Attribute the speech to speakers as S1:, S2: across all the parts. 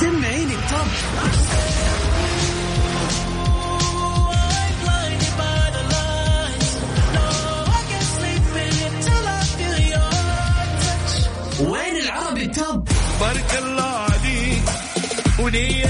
S1: سمعيني التوب وين العربي التوب؟
S2: بارك الله عليك وليا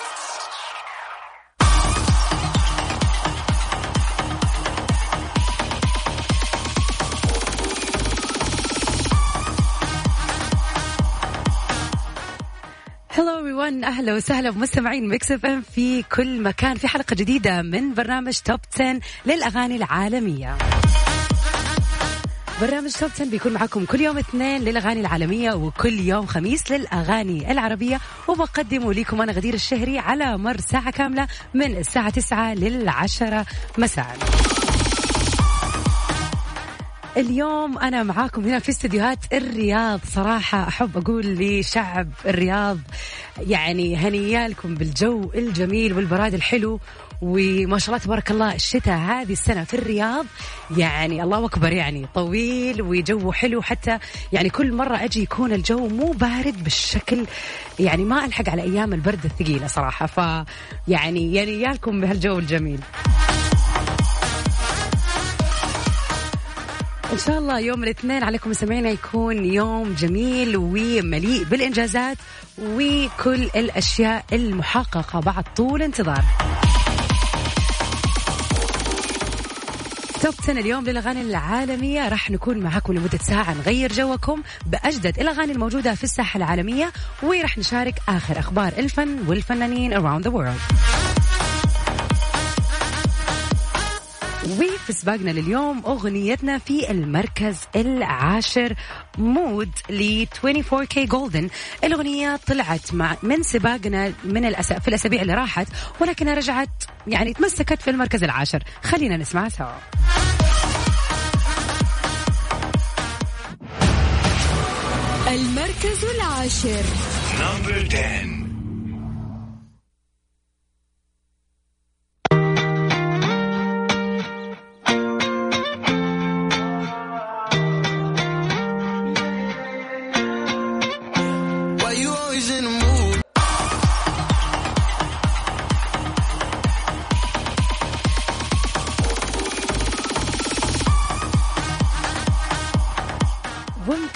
S3: everyone أهلا وسهلا بمستمعين Mix FM في كل مكان. في حلقة جديدة من برنامج توب 10 للأغاني العالمية. برنامج توب 10 بيكون معكم كل يوم اثنين للأغاني العالمية وكل يوم خميس للأغاني العربية. وبقدمه لكم أنا غدير الشهري على مر ساعة كاملة من الساعة 9 للعشرة مساء. اليوم أنا معاكم هنا في استديوهات الرياض. صراحة أحب أقول لشعب الرياض يعني هنيالكم بالجو الجميل والبراد الحلو وما شاء الله تبارك الله الشتاء هذه السنة في الرياض يعني الله أكبر يعني طويل وجو حلو. حتى يعني كل مرة أجي يكون الجو مو بارد بالشكل يعني ما ألحق على أيام البرد الثقيلة صراحة. ف يعني يعني يالكم بهالجو الجميل. إن شاء الله يوم الاثنين عليكم سمعينا يكون يوم جميل ومليء بالإنجازات وكل الأشياء المحققة بعد طول انتظار. توب 10 اليوم للأغاني العالمية. راح نكون معاكم لمدة ساعة. نغير جوكم بأجدد الأغاني الموجودة في الساحة العالمية وراح نشارك آخر أخبار الفن والفنانين around the world. وفي سباقنا لليوم أغنيتنا في المركز العاشر. Mood ل 24kGoldn الأغنية طلعت مع من سباقنا من الأس... في الأسابيع اللي راحت ولكنها رجعت يعني تمسكت في المركز العاشر. خلينا نسمعها سوا.
S4: المركز العاشر.
S2: number 10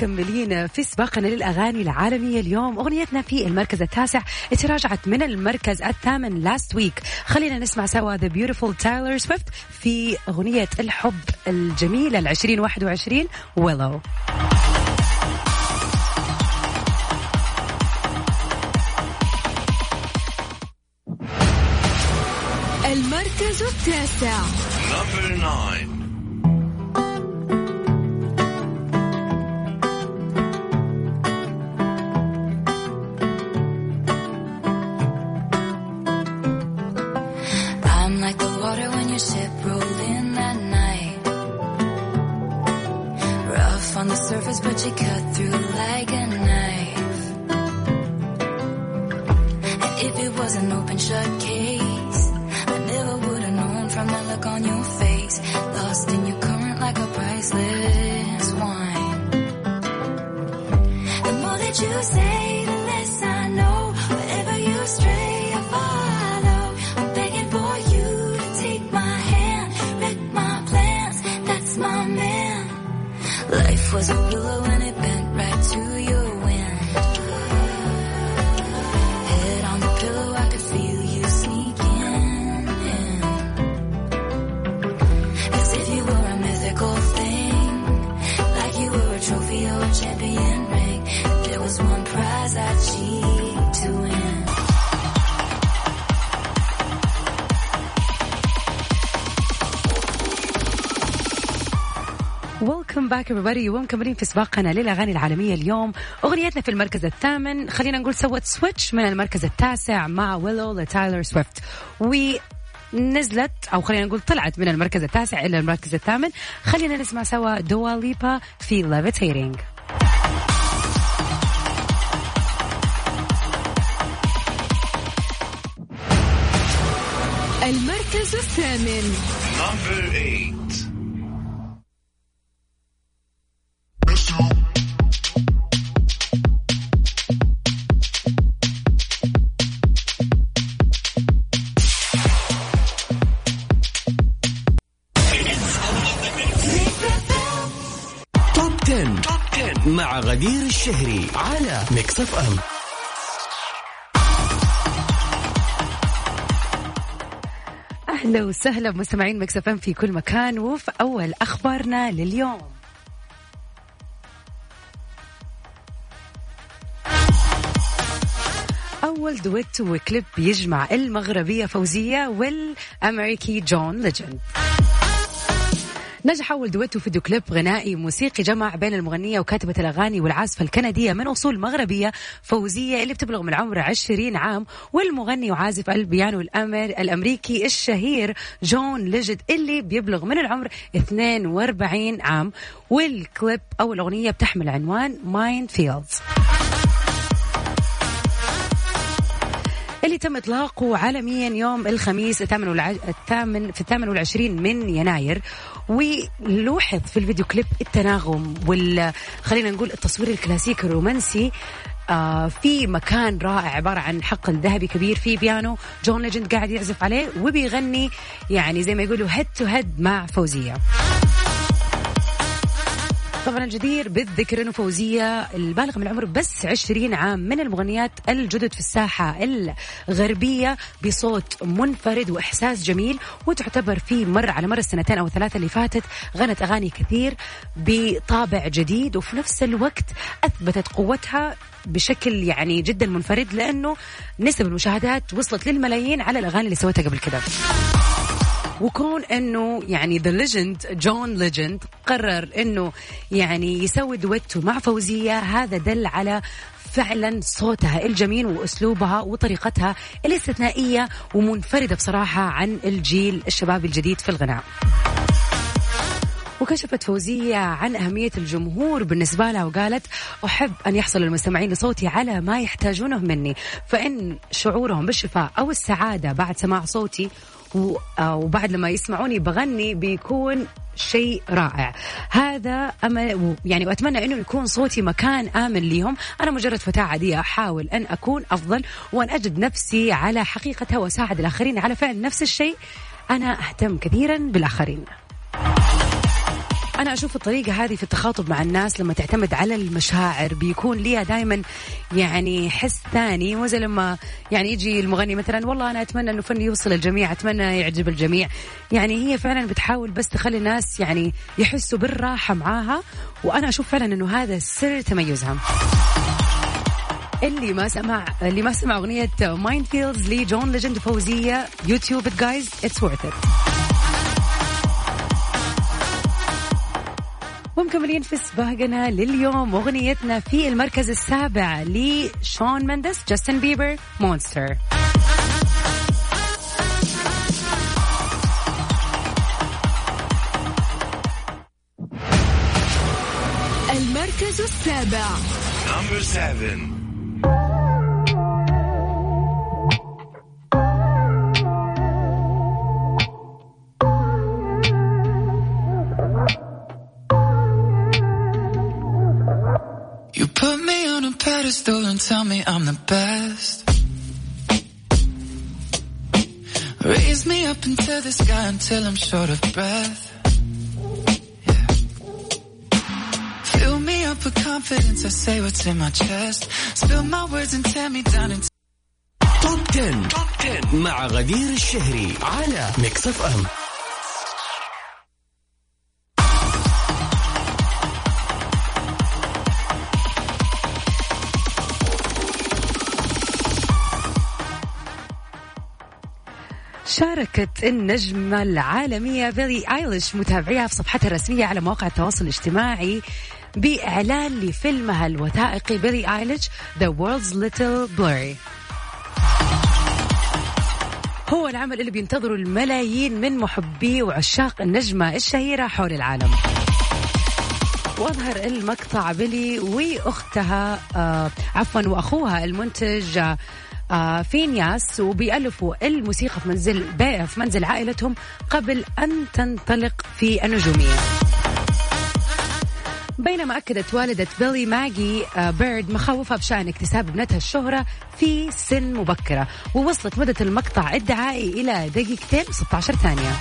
S3: ومكملين في سباقنا للأغاني العالمية اليوم. أغنيتنا في المركز التاسع تراجعت من المركز الثامن لاست ويك خلينا نسمع سوا The Beautiful Tyler Swift في أغنية الحب الجميلة العشرين واحد وعشرين Willow.
S4: المركز التاسع.
S3: back everybody ومكملين في سباقنا للأغاني العالمية اليوم. أغنيتنا في المركز الثامن. خلينا نقول سوت switch من المركز التاسع مع Willow لتايلر سويفت ونزلت أو خلينا نقول طلعت من المركز التاسع إلى المركز الثامن. خلينا نسمع سوا دوا ليبا في Levitating
S4: المركز الثامن.
S1: 10. توب 10 مع غدير الشهري على Mix FM
S3: أهلا وسهلا بمستمعين Mix FM في كل مكان. وفي أول أخبارنا لليوم. أول دويتو وكليب يجمع المغربية فوزية والأمريكي جون ليجند نجح أول دويتو فيديو كليب غنائي موسيقي جمع بين المغنية وكاتبة الأغاني والعازفة الكندية من أصول مغربية فوزية اللي بتبلغ من العمر 20 عام والمغني وعازف البيانو الأمر الأمريكي الشهير جون ليجند اللي بيبلغ من العمر 42 عام. والكليب أو الأغنية بتحمل عنوان Minefields اللي تم إطلاقه عالميا يوم الخميس الثامن. الثامن في الثامن والعشرين من يناير ولوحظ في الفيديو كليب التناغم وال خلينا نقول التصوير الكلاسيكي الرومانسي آه في مكان رائع عبارة عن حقل ذهبي كبير في بيانو جون ليجند قاعد يعزف عليه وبيغني يعني زي ما يقولوا head to head مع فوزية طبعا الجدير بالذكر انه فوزيه البالغة من العمر بس 20 عام من المغنيات الجدد في الساحة الغربية بصوت منفرد وإحساس جميل وتعتبر في مر على مر السنتين أو الثلاثة اللي فاتت غنت أغاني كثير بطابع جديد وفي نفس الوقت أثبتت قوتها بشكل يعني جدا منفرد لأنه نسب المشاهدات وصلت للملايين على الأغاني اللي سوتها قبل كده. وكون إنه يعني the legend جون ليجند قرر إنه يعني يسوي دويتو مع فوزية هذا دل على فعلا صوتها الجميل وأسلوبها وطريقتها الاستثنائية ومنفردة بصراحة عن الجيل الشبابي الجديد في الغناء. وكشفت فوزية عن أهمية الجمهور بالنسبة لها وقالت أحب أن يحصل المستمعين لصوتي على ما يحتاجونه مني فإن شعورهم بالشفاء أو السعادة بعد سماع صوتي وبعد لما يسمعوني بغني بيكون شيء رائع. هذا أمل يعني وأتمنى أنه يكون صوتي مكان آمن ليهم. أنا مجرد فتاة عادية أحاول أن أكون أفضل وأن أجد نفسي على حقيقتها وأساعد الآخرين على فعل نفس الشيء. أنا أهتم كثيرا بالآخرين. أنا أشوف الطريقة هذه في التخاطب مع الناس لما تعتمد على المشاعر بيكون ليها دائما يعني حس ثاني. مو زي لما يعني يجي المغني مثلا والله أنا أتمنى إنه فني يوصل للجميع أتمنى يعجب الجميع. يعني هي فعلا بتحاول بس تخلي الناس يعني يحسوا بالراحة معاها. وأنا أشوف فعلا إنه هذا سر تميزها. اللي ما سمع اللي ما سمع أغنية Minefields لجون ليجند فوزية YouTube guys it's worth it. ومكملين في سباقنا لليوم أغنيتنا في المركز السابع لشون مندس جاستن بيبر Monster
S4: المركز السابع
S2: Number seven.
S5: on a pedestal and tell me I'm the best. Raise me up into the sky until I'm short of breath. Yeah. Fill me up with confidence, I say what's in my chest. Spill my words and tear me down and
S1: توب 10. توب 10 مع غدير الشهري على ميكس اف ام
S3: شاركت النجمة العالمية بيلي ايليش متابعيها في صفحتها الرسمية على مواقع التواصل الاجتماعي بإعلان لفيلمها الوثائقي بيلي ايليش The World's Little Blurry هو العمل اللي بينتظره الملايين من محبي وعشاق النجمة الشهيرة حول العالم. واظهر المقطع بيلي وأختها آه عفوا وأخوها المنتج آه آه فينياس وبيألفوا الموسيقى في منزل في منزل عائلتهم قبل أن تنطلق في النجومية. بينما أكدت والدة بيلي ماجي آه، بيرد مخاوفها بشأن اكتساب ابنتها الشهرة في سن مبكرة ووصلت مدة المقطع الدعائي إلى دقيقتين 16 ثانية.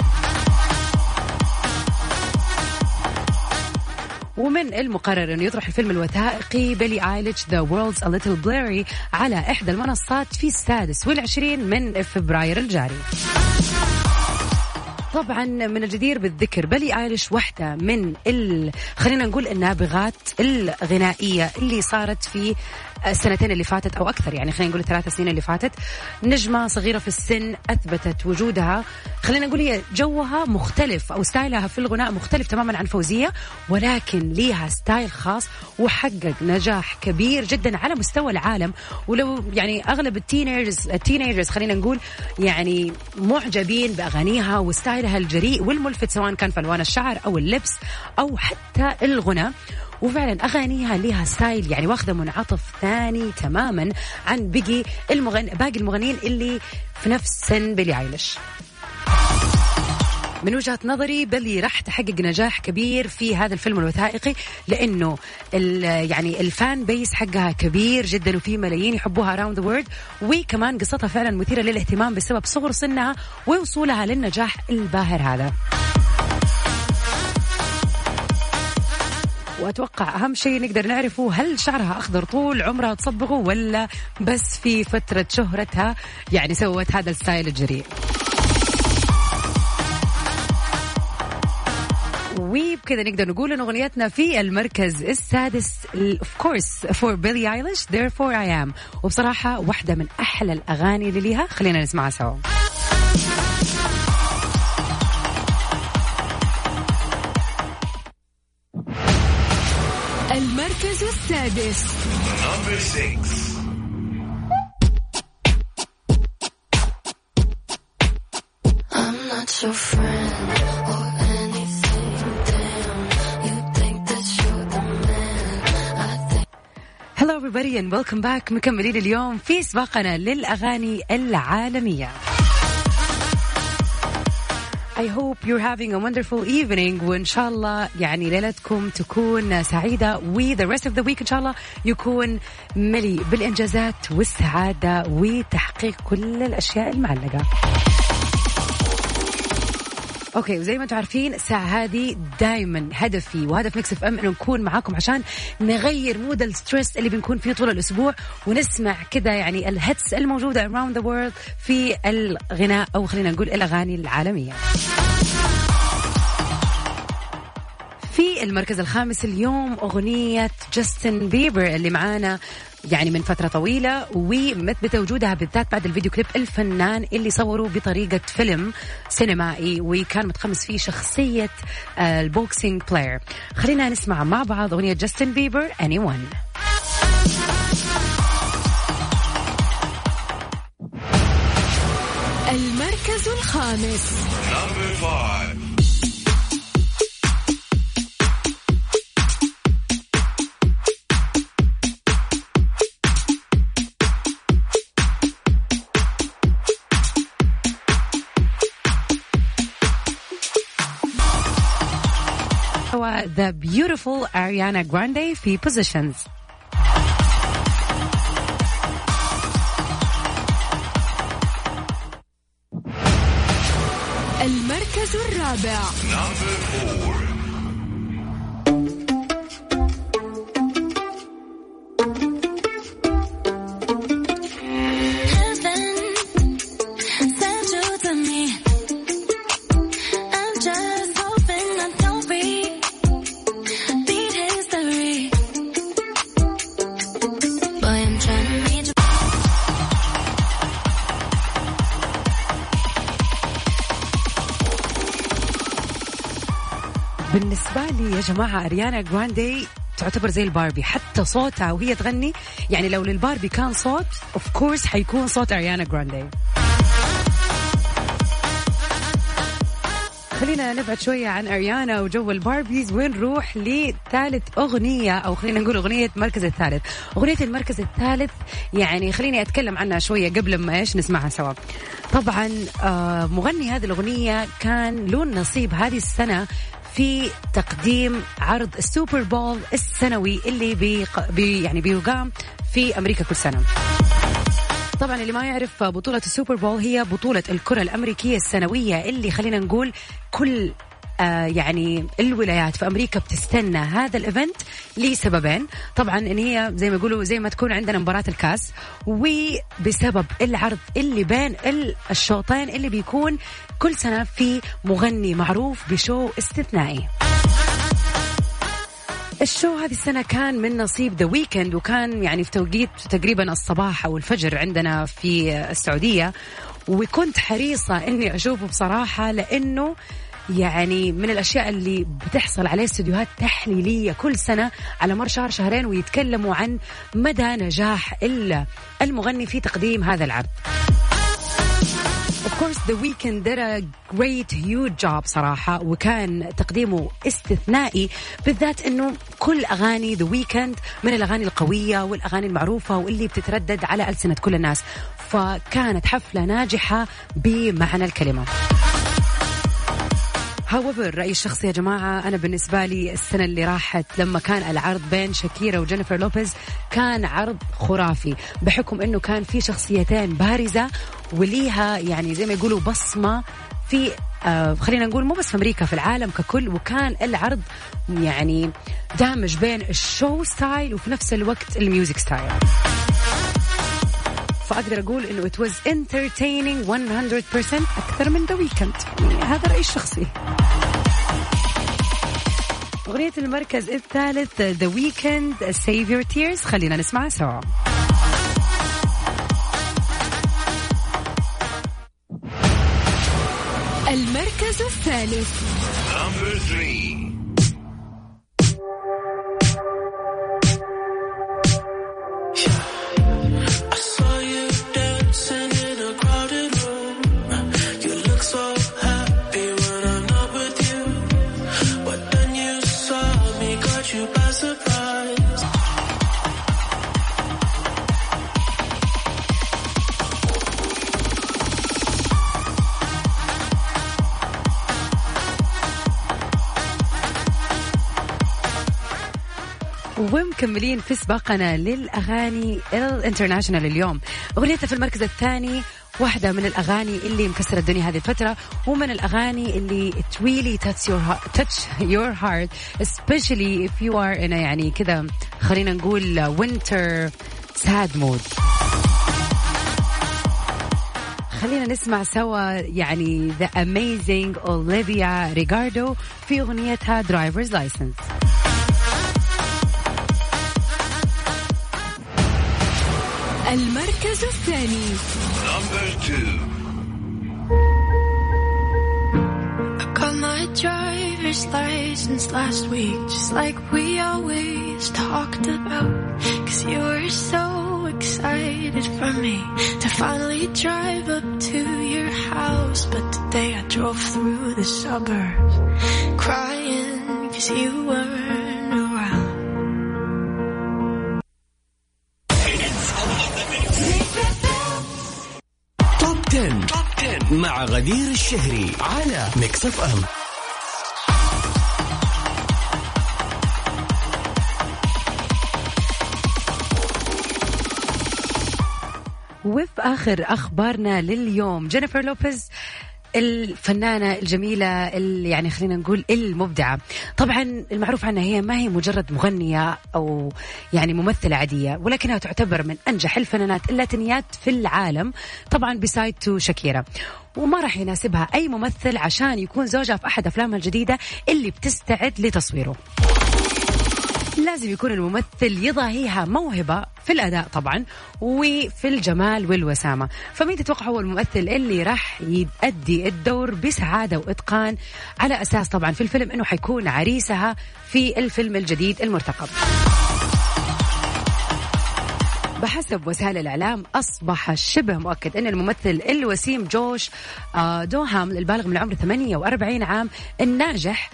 S3: ومن المقرر انه يطرح الفيلم الوثائقي بيلي آيليش The World's a Little Blurry على إحدى المنصات في السادس والعشرين من فبراير الجاري. طبعا من الجدير بالذكر بيلي ايليش واحدة من ال... خلينا نقول النابغات الغنائية اللي صارت في السنتين اللي فاتت أو أكثر يعني خلينا نقول الثلاث سنين اللي فاتت نجمة صغيرة في السن أثبتت وجودها. خلينا نقول هي جوها مختلف أو style ها في الغناء مختلف تماما عن فوزية ولكن ليها style خاص وحقق نجاح كبير جدا على مستوى العالم. ولو يعني أغلب ال teenagers ال teenagers خلينا نقول يعني معجبين بأغانيها و style ها الجريء والملفت سواء كان في الوان الشعر أو اللبس أو حتى الغنى وفعلا أغانيها لها style يعني واخذه منعطف ثاني تماما عن بقي المغن... باقي المغنيين اللي في نفس سن بيلي آيليش. من وجهة نظري بيلي راح تحقق نجاح كبير في هذا الفيلم الوثائقي لأنه يعني ال fan base حقها كبير جدا وفي ملايين يحبوها around the world وكمان قصتها فعلا مثيرة للاهتمام بسبب صغر سنها ووصولها للنجاح الباهر هذا. وأتوقع أهم شيء نقدر نعرفه هل شعرها أخضر طول عمرها تصبغه ولا بس في فترة شهرتها يعني سوت هذا ال style الجريء؟ وبكذا نقدر نقول إن أغنيتنا في المركز السادس of course for بيلي ايليش therefore I am. وبصراحة واحدة من أحلى الأغاني اللي ليها خلينا نسمعها سوا.
S6: Think.
S3: Hello everybody and welcome back. مكملين اليوم في سباقنا للأغاني العالمية. I hope you're having a wonderful evening. وإن شاء الله يعني ليلتكم تكون سعيدة. و the rest of the week إن شاء الله يكون مليء بالإنجازات والسعادة وتحقيق كل الأشياء المعلقة. okay وزي ما أنتم عارفين الساعة هذه دائما هدفي وهدف مكس إف إم إنه نكون معاكم عشان نغير mood ال stress اللي بنكون فيه طول الأسبوع ونسمع كذا يعني ال hits الموجودة around the world في الغناء أو خلينا نقول الأغاني العالمية. في المركز الخامس اليوم أغنية جاستن بيبر اللي معانا يعني من فترة طويلة ومثبتة وجودها بالذات بعد الفيديو كليب الفنان اللي صوروا بطريقة فيلم سينمائي وكان متقمص فيه شخصية آه، ال boxing player. خلينا نسمع مع بعض أغنية جاستن بيبر Anyone.
S4: المركز الخامس.
S3: The Beautiful Ariana Grande في Positions
S4: المركز الرابع
S3: بالنسبة لي يا جماعة أريانا جراندي تعتبر زي الباربي حتى صوتها وهي تغني يعني لو للباربي كان صوت of course حيكون صوت أريانا جراندي. خلينا نبعد شوية عن أريانا وجو الباربيز ونروح لثالث أغنية أو خلينا نقول أغنية المركز الثالث. أغنية المركز الثالث يعني خليني أتكلم عنها شوية قبل ما إيش نسمعها سوا. طبعا آه مغني هذه الأغنية كان له النصيب هذه السنة في تقديم عرض السوبر بول السنوي اللي. بي يعني بيقام في أمريكا كل سنة طبعا اللي ما يعرف بطولة السوبر بول هي بطولة الكرة الأمريكية السنوية اللي خلينا نقول كل يعني الولايات في أمريكا بتستنى هذا ال event لسببين. طبعا إن هي زي ما يقولوا زي ما تكون عندنا مباراة الكاس وبسبب العرض اللي بين ال- الشوطين اللي بيكون كل سنة في مغني معروف ب show استثنائي. ال show هذه السنة كان من نصيب ذا ويكند وكان يعني في توقيت تقريبا الصباح أو الفجر عندنا في السعودية. وكنت حريصة إني أشوفه بصراحة لأنه يعني من الأشياء اللي بتحصل عليه استديوهات تحليلية كل سنة على مر شهر شهرين ويتكلموا عن مدى نجاح ال- المغني في تقديم هذا العرض. Of course The Weeknd did a great huge job صراحة وكان تقديمه استثنائي بالذات إنه كل أغاني The Weeknd من الأغاني القوية والأغاني المعروفة واللي بتتردد على ألسنة كل الناس فكانت حفلة ناجحة بمعنى الكلمة. however رأيي الشخصي يا جماعة أنا بالنسبة لي السنة اللي راحت لما كان العرض بين شاكيرا وجينيفر لوبيز كان عرض خرافي بحكم أنه كان في شخصيتين بارزة وليها يعني زي ما يقولوا بصمة في آه خلينا نقول مو بس في أمريكا في العالم ككل وكان العرض يعني دامج بين ال show style وفي نفس الوقت ال music style. فأقدر أقول إنه it was entertaining 100% أكثر من ذا ويكند هذا رأيي الشخصي. أغنية المركز الثالث ذا ويكند Save Your Tears. خلينا نسمعها سوا.
S4: المركز الثالث.
S3: ومكملين في سباقنا للأغاني الانترناشونال اليوم. أغنيتها في المركز الثاني واحدة من الأغاني اللي مكسرة الدنيا هذه الفترة ومن الأغاني اللي it really touch your heart, touch your heart especially if you are in a يعني كذا خلينا نقول winter sad mood. خلينا نسمع سوا يعني the amazing Olivia Ricardo في أغنيتها Driver's License.
S4: المركز الثاني
S2: Number two.
S6: I got my driver's license last week, just like we always talked about. Cause you were so excited for me to finally drive up to your house. But today I drove through the suburbs, crying cause you weren't
S1: غدير الشهري على ميكس اف ام
S3: وفي آخر أخبارنا لليوم جينيفر لوبيز الفنانة الجميلة اللي يعني خلينا نقول المبدعة. طبعا المعروف عنها هي ما هي مجرد مغنية أو يعني ممثلة عادية ولكنها تعتبر من أنجح الفنانات اللاتينيات في العالم طبعا beside to شاكيرا. وما راح يناسبها أي ممثل عشان يكون زوجها في أحد أفلامها الجديدة اللي بتستعد لتصويره. لازم يكون الممثل يضاهيها موهبة في الأداء طبعا وفي الجمال والوسامة. فمين تتوقع هو الممثل اللي راح يؤدي الدور بسعادة وإتقان على أساس طبعا في الفيلم أنه حيكون عريسها في الفيلم الجديد المرتقب؟ بحسب وسائل الإعلام أصبح شبه مؤكد أن الممثل الوسيم جوش آه، دوهام البالغ من العمر 48 عام الناجح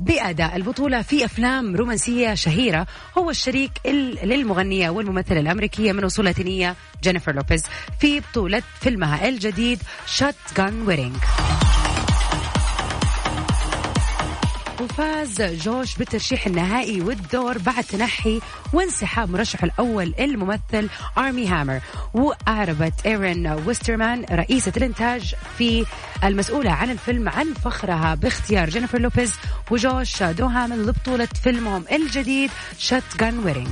S3: بأداء البطولة في أفلام رومانسية شهيرة. هو الشريك ال- للمغنية والممثلة الأمريكية من أصول لاتينية جينيفر لوبيز في بطولة فيلمها الجديد Shotgun Wedding وفاز جوش بالترشيح النهائي والدور بعد تنحي وانسحاب مرشحه الأول الممثل آرمي هامر وأعربت إيرين ويسترمان رئيسة الإنتاج في المسؤولة عن الفيلم عن فخرها باختيار جينيفر لوبيز وجوش دوهامل لبطولة فيلمهم الجديد Shotgun Wedding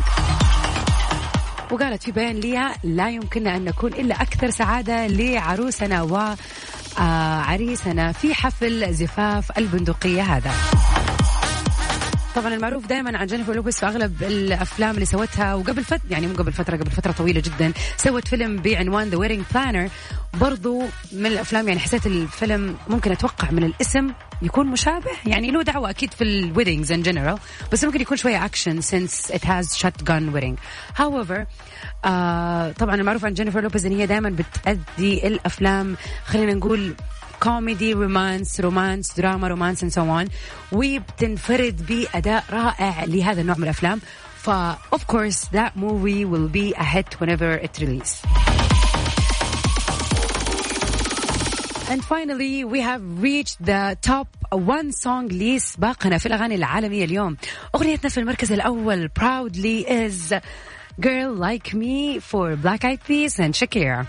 S3: وقالت في بيان ليها لا يمكننا أن نكون إلا أكثر سعادة لعروسنا و عريسنا في حفل زفاف البندقية هذا. طبعا المعروف دائما عن جينيفر لوبيز في أغلب الأفلام اللي سوتها وقبل فتره يعني مو قبل فترة قبل فترة طويلة جدا سوت فيلم بعنوان The Wedding Planner برضو من الأفلام يعني حسيت الفيلم ممكن أتوقع من الاسم يكون مشابه يعني له دعوة أكيد في ال weddings in general بس ممكن يكون شوية action since it has shotgun wedding however آه طبعا المعروف عن جينيفر لوبيز إن هي دائما بتأدي الأفلام خلينا نقول كوميدي رومانس رومانس دراما رومانس اند سو اون وبتنفرد باداء رائع لهذا النوع من الافلام ف of course that movie will be a hit whenever it release And finally we have reached the top one song لسباقنا في الأغاني العالمية اليوم أغنيتنا في المركز الأول proudly is Girl Like Me for Black Eyed Peas and Shakira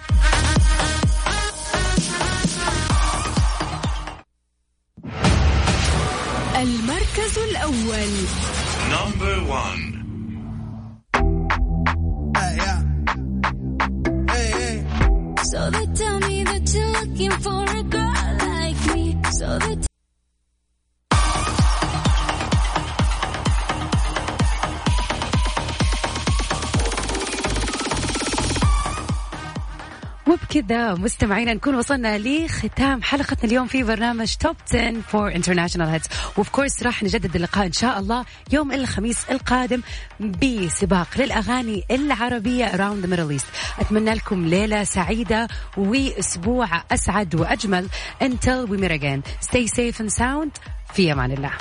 S4: المركز الأول
S2: Number one.
S6: So they tell me that you're looking for a girl like me. So they
S3: وبكذا مستمعينا نكون وصلنا لختام حلقتنا اليوم في برنامج Top 10 for international hits و of course راح نجدد اللقاء إن شاء الله يوم الخميس القادم بسباق للأغاني العربية around the Middle East. أتمنى لكم ليلة سعيدة وأسبوع أسعد وأجمل. Until we meet again. Stay safe and sound. في أمان الله.